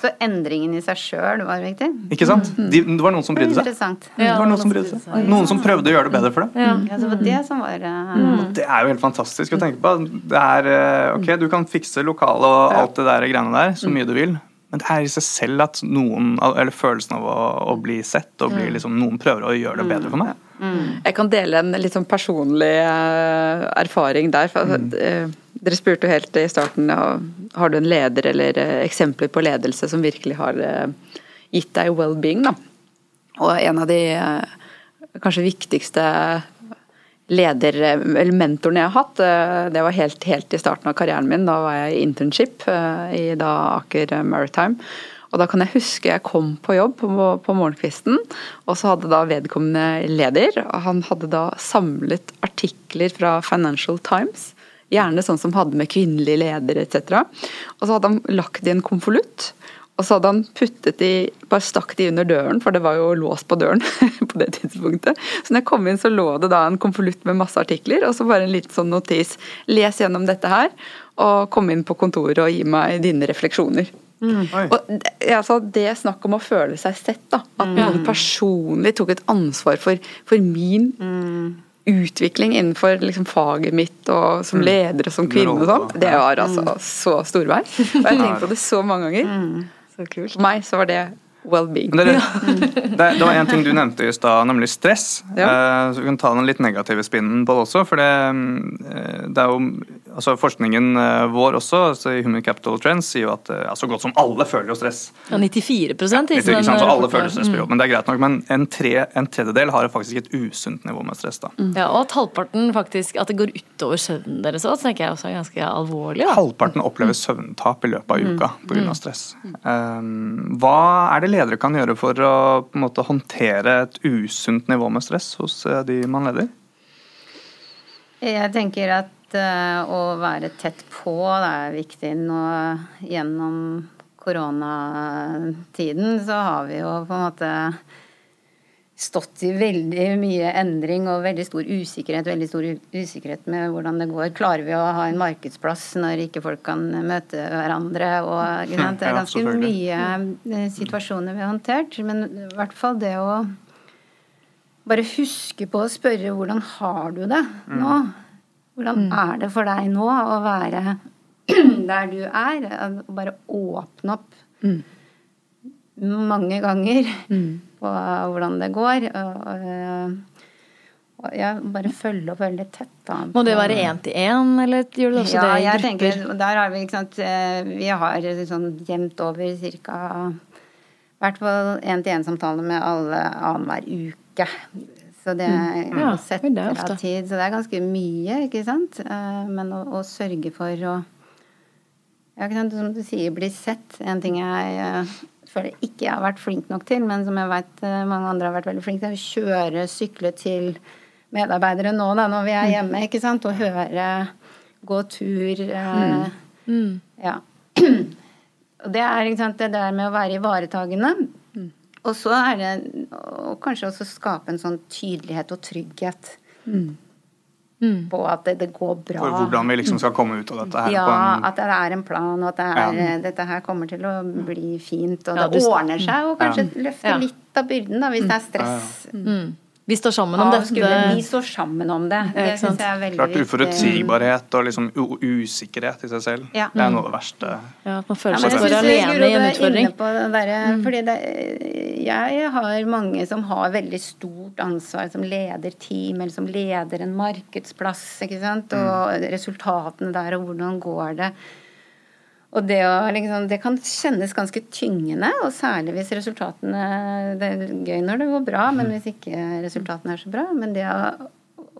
så endringen i seg sjøl var viktig. Ikke sant? De, det var noen som brydde seg. Interessant. Det var noen som brydde seg. Noen som prøvde å gjøre det bedre for dem. Ja. Ja, så var det som var uh... Det er jo helt fantastisk å tenke på. Det er, eh, ok, Du kan fikse lokalet og alt det der greiene der så mye du vil, men det er i seg selv at noen, eller følelsen av å, å bli sett og bli liksom, noen prøver å gjøre det bedre for meg. Jeg kan dele en litt sånn personlig eh, erfaring der. For, eh, dere spurte jo helt i starten har du en leder eller eh, eksempler på ledelse som virkelig har gitt deg well-being. Og en av de kanskje viktigste leder, eller mentorene jeg har hatt, det var helt, helt i starten av karrieren min. Da var jeg i internship i da Aker Maritime. Og da kan jeg huske jeg kom på jobb på, på morgenkvisten, og så hadde da vedkommende leder, og han hadde da samlet artikler fra Financial Times, gjerne sånn som hadde med kvinnelige ledere etc. Og så hadde han lagt det i en konvolutt. Og så hadde han puttet de, bare stakk de under døren, for det var jo låst på døren på det tidspunktet. Så når jeg kom inn, så lå det da en konvolutt med masse artikler, og så bare en liten sånn notis. Les gjennom dette her, og kom inn på kontoret og gi meg dine refleksjoner. Oi. Og altså, det snakk om å føle seg sett, da. At noen personlig tok et ansvar for, for min utvikling innenfor liksom, faget mitt og som leder og som kvinne og sånt, det var altså så storvei. Og jeg har tenkt på det så mange ganger. Så kult. For meg så var det well-being. Det, det, det var en ting du nevnte i stad, nemlig stress. Ja. Eh, så Vi kan ta den litt negative spinnen på det også. for det, eh, det er jo, altså Forskningen eh, vår også, altså i Human Capital Trends, sier jo at eh, ja, så godt som alle føler jo stress. Ja, 94 ja, 90, ikke sant, så alle føler stress på jobb, men det er greit nok. Men en, tre, en tredjedel har faktisk et usunt nivå med stress. da. Ja, og at halvparten faktisk At det går utover søvnen deres òg, tenker jeg også er ganske alvorlig. Da. Halvparten opplever søvntap i løpet av uka pga. stress. Um, hva er det ledere kan gjøre for å på en måte, håndtere et usunt nivå med stress hos eh, de man leder? Jeg tenker at eh, å være tett på det er viktig. Nå gjennom koronatiden så har vi jo på en måte stått i veldig mye endring og veldig stor usikkerhet. Veldig stor usikkerhet med hvordan det går. Klarer vi å ha en markedsplass når ikke folk kan møte hverandre? Og. Det er ganske mye eh, situasjoner vi har håndtert. Men i hvert fall det å bare huske på å spørre hvordan har du det nå? Hvordan er det for deg nå å være der du er? Og Bare åpne opp mange ganger på hvordan det går. Og, og, ja, bare følge opp veldig tett. Da, Må det være én til én, eller gjør du også ja, det i jeg grupper? tenker, der har vi, ikke sant, eh, vi har sånn jevnt over ca. hvert fall én-til-én-samtale med alle annenhver uke. Så det er Mm. Ja, setter det er av tid. Så det er ganske mye, ikke sant. Eh, Men å, å sørge for å ja, Som du sier, bli sett. En ting jeg eh, føler ikke jeg har vært flink nok til, men som jeg vet eh, mange andre har vært veldig flinke til, er å kjøre, sykle til medarbeidere nå da, når vi er hjemme, ikke sant, og høre, gå tur. eh, Mm. ja. og det er sant, det der med å være ivaretagende. Og så er det og kanskje også skape en sånn tydelighet og trygghet. På at det, det går bra. For hvordan vi liksom skal komme ut av dette her. Ja, på en, at det er en plan, og at det er, Ja. dette her kommer til å bli fint. Og Ja, det ordner seg, og kanskje løfte Ja. litt av byrden da, hvis det er stress. Vi står sammen om dette. skulle vi står sammen om det. Det ja, syns jeg er veldig klart uforutsigbarhet og liksom usikkerhet i seg selv. Ja. Det er noe av det verste. Ja, at man føler seg jeg for alene i en er utfordring. inne på det derre- fordi det, jeg har mange som har veldig stort ansvar, som leder team, eller som leder en markedsplass, ikke sant, og resultatene der, og hvordan går det. Og det, å, liksom, det kan kjennes ganske tyngende, og særlig hvis resultatene Det er gøy når det går bra, men hvis ikke resultatene er så bra. Men det å,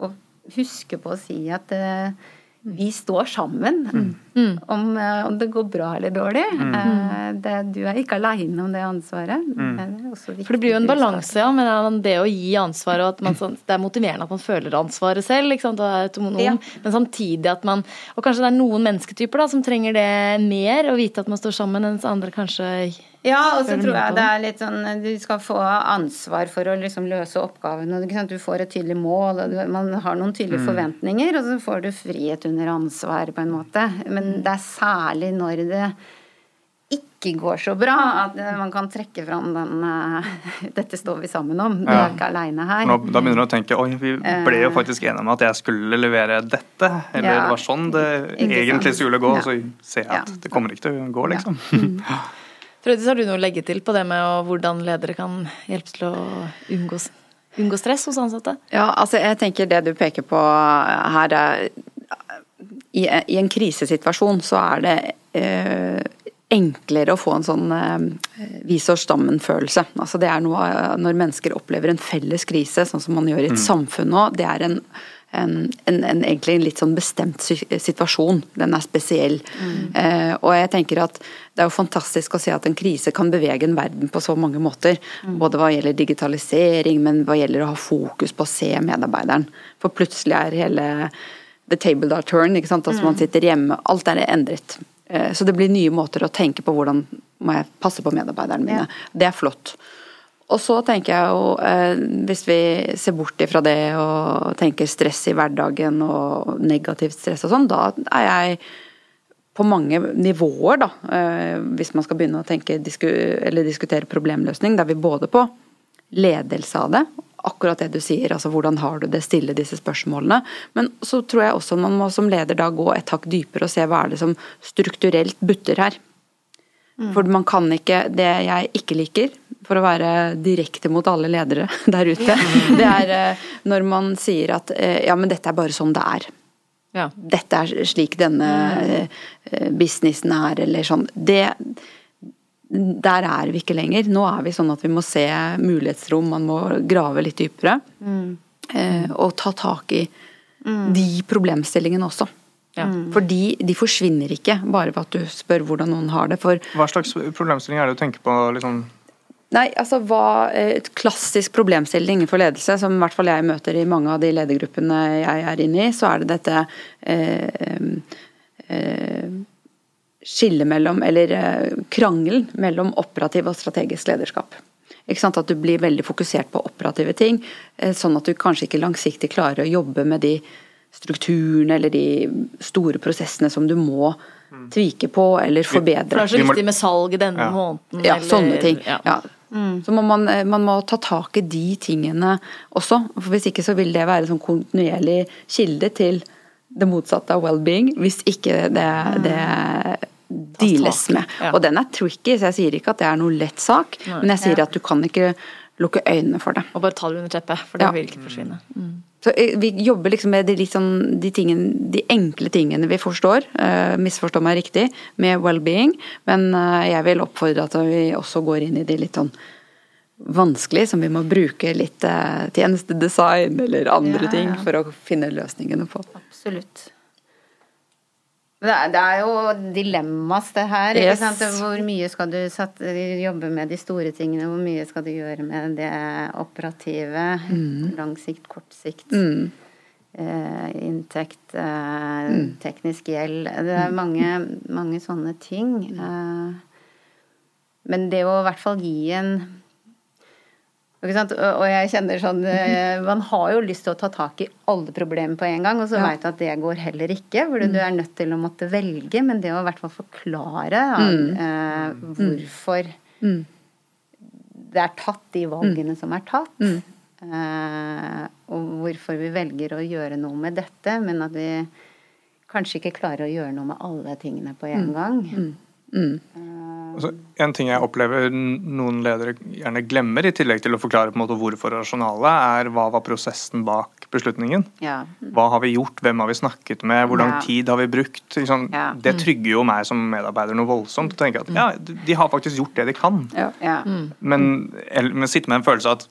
å huske på å si at eh, vi står sammen Om, eh, om det går bra eller dårlig. Mm. det, du er ikke aleine om det ansvaret. Det er også For det blir jo en balanse, ja, men det å gi ansvar og at man sånn, Det er motiverende at man føler ansvaret selv, og er autonom, Ja. men samtidig at man Og kanskje det er noen mennesketyper da som trenger det mer, å vite at man står sammen, mens andre kanskje Ja, og så tror jeg det er litt sånn Du skal få ansvar for å liksom løse oppgaven. og sant, Du får et tydelig mål, og man har noen tydelige forventninger, og så får du frihet under ansvar, på en måte. Men det er særlig når det ikke går så bra, at eh, man kan trekke fram den uh, 'Dette står vi sammen om'. Du Ja. er ikke aleine her. Nå, da begynner du å tenke oi, vi ble jo faktisk enige om at jeg skulle levere dette. Eller Ja. det var sånn det egentlig skulle gå. Ja. Så ser jeg at Ja. det kommer ikke til å gå, liksom. Frøydis, har du noe å legge til på det med hvordan ledere kan hjelpe til å unngå, unngå stress hos ansatte? Ja, altså jeg tenker det du peker på her er I, i en krisesituasjon så er det eh, enklere å få en sånn eh, vi står sammen-følelse. Altså det er noe av- når mennesker opplever en felles krise, sånn som man gjør i et samfunn nå. Det er en, en, en, en egentlig en litt sånn bestemt situasjon. Den er spesiell. Eh, og jeg tenker at det er jo fantastisk å se at en krise kan bevege en verden på så mange måter. Både hva gjelder digitalisering, men hva gjelder å ha fokus på å se medarbeideren. For plutselig er hele the table da turn, ikke sant. Altså man sitter hjemme. Alt er endret. Eh, Så det blir nye måter å tenke på hvordan må jeg passe på medarbeiderne mine. Det er flott. Og så tenker jeg jo, eh, hvis vi ser bort ifra det og tenker stress i hverdagen og negativt stress og sånn, da er jeg på mange nivåer, da, eh, hvis man skal begynne å tenke eller diskutere problemløsning, da er vi både på ledelse av det, akkurat det du sier, altså hvordan har du det, stille disse spørsmålene. Men så tror jeg også man må som leder da gå et hakk dypere og se hva er det som strukturelt butter her. For man kan ikke Det jeg ikke liker, for å være direkte mot alle ledere der ute, det er eh, når man sier at eh, ja, men dette er bare sånn det er. Ja. Dette er slik denne eh, businessen er, eller sånn. Det Der er vi ikke lenger. Nå er vi sånn at vi må se mulighetsrom, man må grave litt dypere. Mm. Og ta tak i de problemstillingene også. Ja. For de, de forsvinner ikke bare ved at du spør hvordan noen har det. For Hva slags problemstilling er det du tenker på? liksom Nei, altså hva Et klassisk problemstilling innenfor ledelse, som i hvert fall jeg møter i mange av de ledergruppene jeg er inne i, så er det dette eh, eh, skillet mellom, eller eh, krangelen mellom operativ og strategisk lederskap. Ikke sant? At du blir veldig fokusert på operative ting, eh, sånn at du kanskje ikke langsiktig klarer å jobbe med de strukturene eller de store prosessene som du må tvike på eller For det er så viktig med salg denne Ja. måneden. Ja, eller- sånne ting. Ja. Ja. Så må man, eh, man må ta tak i de tingene også. For Hvis ikke så vil det være en sånn kontinuerlig kilde til det motsatte av well-being. Hvis ikke det, det deales med. Og den er tricky, så jeg sier ikke at det er noe lett sak. Men jeg sier at du kan ikke lukke øynene for det. Og bare ta det under teppet, for det vil ikke forsvinne. Mm. Så eh, vi jobber liksom med de, sånn, de, tingene, de enkle tingene vi forstår, uh, misforstå meg riktig, med well-being. Men uh, jeg vil oppfordre at vi også går inn i de litt sånn vanskelig, som vi må bruke litt uh, tjenestedesign eller andre Ja, ting for å finne løsningene på. Absolutt. Det er, det er jo dilemmas, det her. Ikke Yes. sant? Hvor mye skal du satt, jobbe med de store tingene? Hvor mye skal du gjøre med det operative? Lang sikt, kort sikt. Mm. Eh, inntekt, eh, teknisk gjeld. Det er mange, mange sånne ting. Eh, men det å i hvert fall gi en? Og jeg kjenner sånn eh, Man har jo lyst til å ta tak i alle problemer på en gang, og så Ja. veit du at det går heller ikke. For du er nødt til å måtte velge, men det å i hvert fall forklare da, eh, hvorfor det er tatt de valgene som er tatt. Eh, og hvorfor vi velger å gjøre noe med dette, men at vi kanskje ikke klarer å gjøre noe med alle tingene på en gang. Altså, en ting jeg opplever noen ledere gjerne glemmer, i tillegg til å forklare på en måte hvorfor rasjonale, er hva var prosessen bak beslutningen. Ja. Hva har vi gjort, hvem har vi snakket med, hvor lang Ja. tid har vi brukt? Liksom, Ja. Det trygger jo meg som medarbeider noe voldsomt. å tenke at ja, de har faktisk gjort det de kan. Ja. ja. Men, eller- men sitte med en følelse av at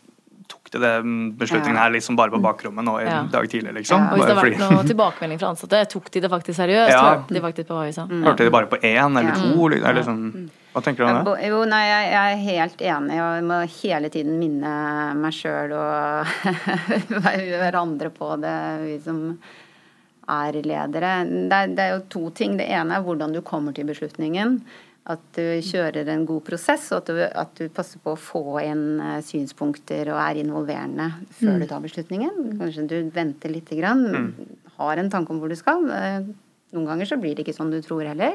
tok de den beslutningen her liksom bare på bakrommet nå i Ja. dag tidlig, liksom? Ja. Og hvis det har vært fordi- noe tilbakemelding fra ansatte, tok de det faktisk seriøst? Ja. Hørte de faktisk på hva vi sa? Hørte de bare på én eller Ja. to? Eller sånn. Hva tenker du om det? Jo, nei, jeg, jeg er helt enig, og jeg må hele tiden minne meg sjøl og hverandre på det, vi som er ledere. Det er, det er jo to ting. Det ene er hvordan du kommer til beslutningen. At du kjører en god prosess, og at du, at du passer på å få inn eh, synspunkter og er involverende før du tar beslutningen. Kanskje du venter lite grann, har en tanke om hvor du skal. Eh, Noen ganger så blir det ikke sånn du tror heller.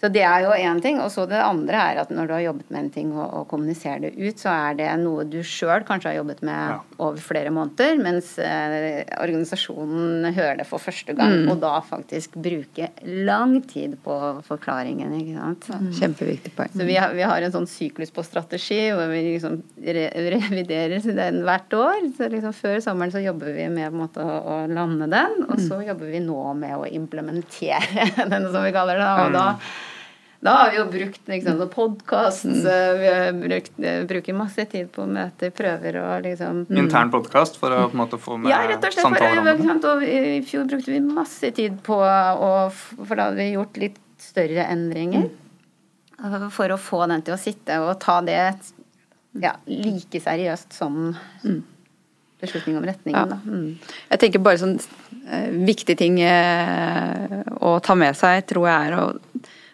Så det er jo én ting. Og så det andre er at når du har jobbet med en ting og, og kommuniserer det ut, så er det noe du sjøl kanskje har jobbet med Ja. over flere måneder, mens eh, organisasjonen hører det for første gang, og da faktisk bruke lang tid på forklaringen, ikke sant. Kjempeviktig poeng. Så vi har, vi har en sånn syklus på strategi hvor vi liksom re reviderer den hvert år. Så liksom før sommeren så jobber vi med på en måte å, å lande den, og så jobber vi nå med å implementere den, som vi kaller det. Og da da har vi jo brukt liksom, podkast, vi har brukt, bruker masse tid på møter, prøver og liksom Intern podkast for å på en måte få med ja, rett og slett. For, samtaler om det. sant, og I fjor brukte vi masse tid på å For da hadde vi gjort litt større endringer. Mm. For å få den til å sitte og ta det ja, like seriøst som beslutning om retningen. Da. Mm. Jeg tenker bare sånn eh, viktig ting eh, å ta med seg, tror jeg er å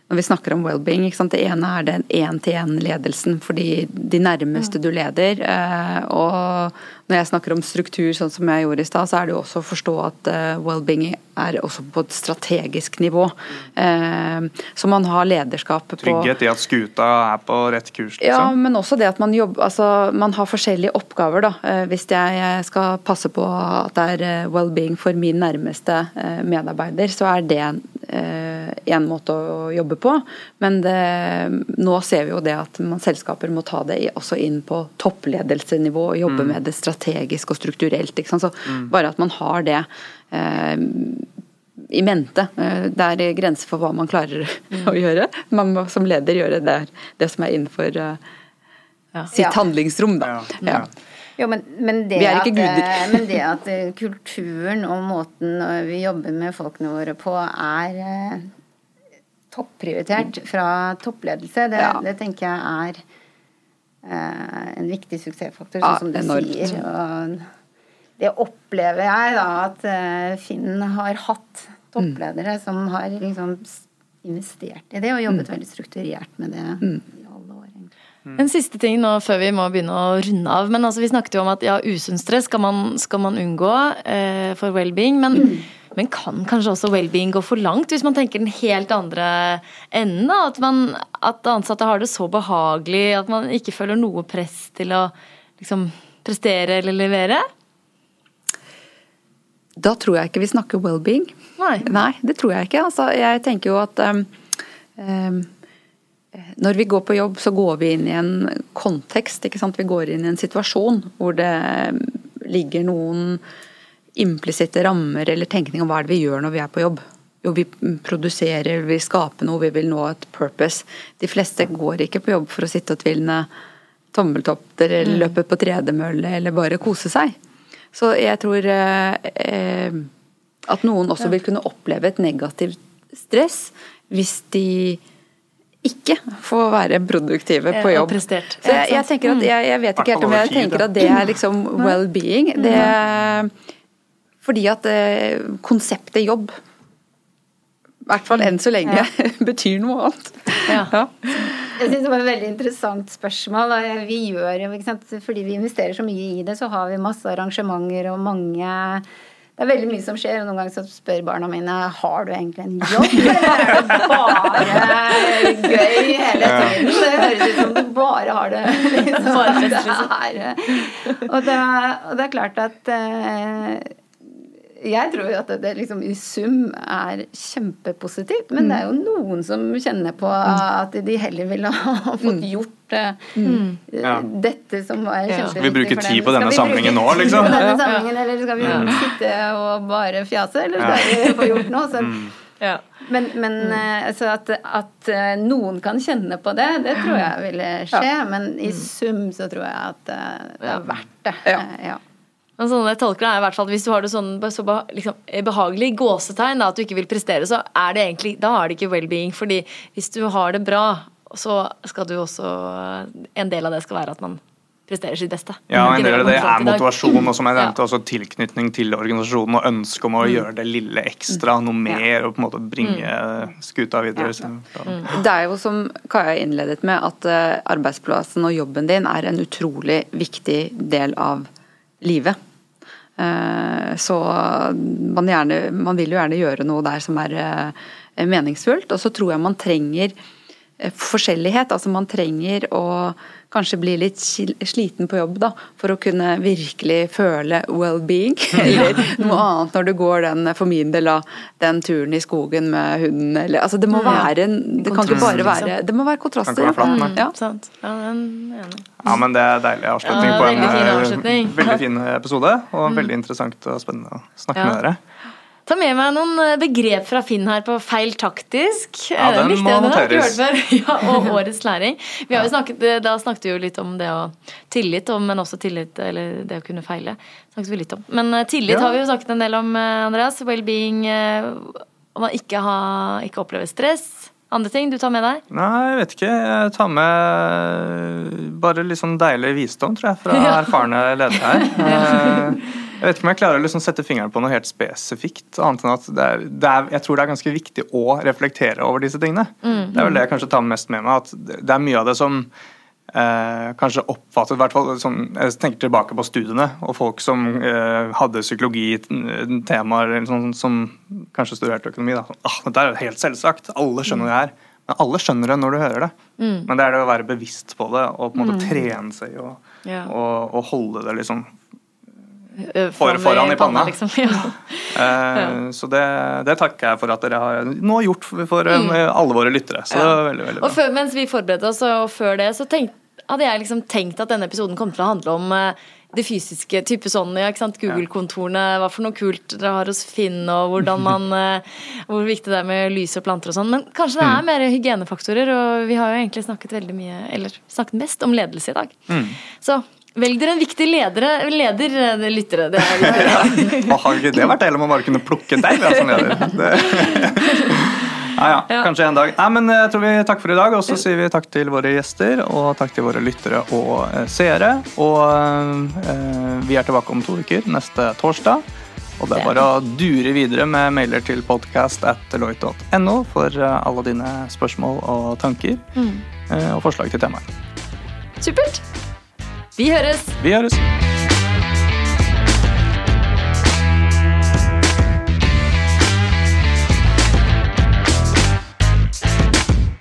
når vi snakker om well-being, det ene er den én-til-én-ledelsen for de, de nærmeste du leder. eh, Og når jeg snakker om struktur, sånn som jeg gjorde i stad, så er det jo også å forstå at eh, well-being er også på et strategisk nivå. Eh, Så man har lederskap på Trygghet i at skuta er på rett kurs, Liksom. ja, men også det at man jobber Altså, man har forskjellige oppgaver, da. Eh, Hvis jeg skal passe på at det er well-being for min nærmeste medarbeider, så er det én måte å jobbe på. Men det, nå ser vi jo det at man, selskaper må ta det også inn på toppledelsenivå og jobbe Mm. med det strategisk og strukturelt. Ikke sant? Så bare at man har det eh, i mente. Eh, Det er grenser for hva man klarer Mm. å gjøre. Man må som leder gjøre det, det som er innenfor eh, Ja. sitt Ja. handlingsrom, da. Ja. Jo, men, men, det Vi er at, eh, men det at kulturen og måten vi jobber med folkene våre på, er topprioritert fra toppledelse, det, Ja. det tenker jeg er en viktig suksessfaktor, Ja, sånn som du enormt. sier. Og det opplever jeg da at eh, Finn har hatt toppledere som har liksom investert i det og jobbet veldig strukturert med det i alle år. egentlig. En siste ting nå før vi må begynne å runde av. Men altså, vi snakket jo om at ja, usunn stress skal man, skal man unngå eh, for well-being. Men, men kan kanskje også well-being gå for langt, hvis man tenker den helt andre enden? da? At, man, at ansatte har det så behagelig at man ikke føler noe press til å liksom, prestere eller levere? Da tror jeg ikke vi snakker well-being. Nei. Nei, det tror jeg ikke. Altså, jeg tenker jo at um, um, når vi går på jobb, så går vi inn i en kontekst. Vi går inn i en situasjon hvor det um, ligger noen implisitte rammer eller tenkning om hva er det vi gjør når vi er på jobb. Jo, vi produserer, vi skaper noe, vi vil nå et purpose. De fleste går ikke på jobb for å sitte og tvilne tommeltotter eller løpe på tredemølle eller bare kose seg. Så jeg tror eh, eh, at noen også vil kunne oppleve et negativt stress hvis de ikke får være produktive på jobb. Så jeg, jeg tenker at jeg, jeg vet ikke helt om jeg tenker at det er liksom well-being. Det fordi at eh, konseptet jobb i hvert fall enn så lenge betyr noe annet. Ja. Ja. Jeg synes det var et veldig interessant spørsmål. Vi gjør jo, ikke sant? Fordi vi investerer så mye i det, så har vi masse arrangementer og mange det er veldig mye som skjer, og noen ganger så spør barna mine har du egentlig en jobb, eller er det bare gøy hele tiden? Det høres ut som du bare har det liksom. Bare fest, liksom. Og, det, og det er klart at eh, jeg tror at det liksom i sum er kjempepositivt, men det er jo noen som kjenner på at de heller ville ha fått gjort mm. dette som var kjempeviktig Skal vi bruke tid på denne samlingen nå, liksom? På denne samlingen, eller skal vi mm. sitte og bare fjase, eller skal vi få gjort noe? Så, mm. ja. Men, men altså at, at, eh, noen kan kjenne på det, det tror jeg ville skje. Men i sum så tror jeg at eh, det er verdt det. Ja. Men sånn jeg tolker det er i hvert fall at Hvis du har det sånn så liksom, behagelig gåsetegn, da, at du ikke vil prestere, så er det egentlig Da er det ikke well-being. fordi hvis du har det bra, så skal du også En del av det skal være at man presterer sitt beste. Ja, en del av det er motivasjon, og som jeg nevnte, ja. også tilknytning til organisasjonen og ønske om å mm. gjøre det lille ekstra, noe mer, og på en måte bringe mm. skuta videre. Ja. Mm. Det er jo som Kaja innledet med, at eh, arbeidsplassen og jobben din er en utrolig viktig del av livet. Eh, så man, gjerne, man, vil jo gjerne gjøre noe der som er eh, meningsfullt. Og så tror jeg man trenger eh, forskjellighet. Altså man trenger å kanskje bli litt sliten på jobb da, for å kunne virkelig føle well-being. Eller noe annet når du går den, for min del, den turen i skogen med hunden. Eller, altså det må være en, Det kan ikke bare være Det må være kontraster. Ja. Sant. Ja, ja, men det er deilig avslutning ja, på en fin avslutning. veldig fin episode. Og veldig interessant og spennende å snakke med dere ta med meg noen eh, begrep fra Finn her på feil taktisk. Ja, den må noteres. Ja, og årets læring. Vi har jo snakket, eh, da snakket vi jo litt om det å tillit, men også tillit, eller det å kunne feile. snakket vi litt om. Men eh, tillit ja. har vi jo snakket en del om, Andreas. Well-being, om man ikke, ha, ikke opplever stress. Andre ting du tar med deg? Nei, jeg vet ikke. Jeg tar med bare litt sånn deilig visdom, tror jeg, fra erfarne ledere her. Jeg vet ikke om jeg klarer å liksom sette fingeren på noe helt spesifikt. annet enn at det er, det er, Jeg tror det er ganske viktig å reflektere over disse tingene. Mm. Det er vel det jeg kanskje tar mest med meg. at Det er mye av det som eh, kanskje oppfattet hvert fall, som, Jeg tenker tilbake på studiene og folk som eh, hadde psykologitemaer sånn, som kanskje studerte økonomi. da, ah, Dette er jo helt selvsagt. Alle skjønner det her. Men alle skjønner det når du hører det. Mm. Men det er det å være bevisst på det og på en måte mm. trene seg å ja. holde det liksom Eh, for, foran i panna. Liksom. Ja. uh, så det, det, takker jeg for at dere har nå gjort for mm. alle våre lyttere. Så ja. det var veldig, veldig bra. Og før, mens vi forberedte oss, og før det, så tenk, hadde jeg liksom tenkt at denne episoden kom til å handle om uh, det fysiske. type sånn, ja, ikke sant? Google-kontorene, hva for noe kult dere har hos Finn, og hvordan man, hvor viktig det er med lys og planter og sånn. Men kanskje det er mm. mer hygienefaktorer, og vi har jo egentlig snakket veldig mye, eller snakket mest om ledelse i dag. Mm. Så Velg dere en viktig ledere, leder, eh, lyttere. Det er ja. Har ikke det vært deilig om man bare kunne plukke deg som leder? Det. Ja, ja, ja, kanskje en dag. Nei, men jeg tror vi takker for i dag. Og så sier vi takk til våre gjester, og takk til våre lyttere og eh, seere. Og eh, vi er tilbake om to uker, neste torsdag. Og det er bare å dure videre med mailer til podcast at deloitte.no for eh, alle dine spørsmål og tanker. Mm. Og forslag til temaer. Supert. Vi høres! Vi høres.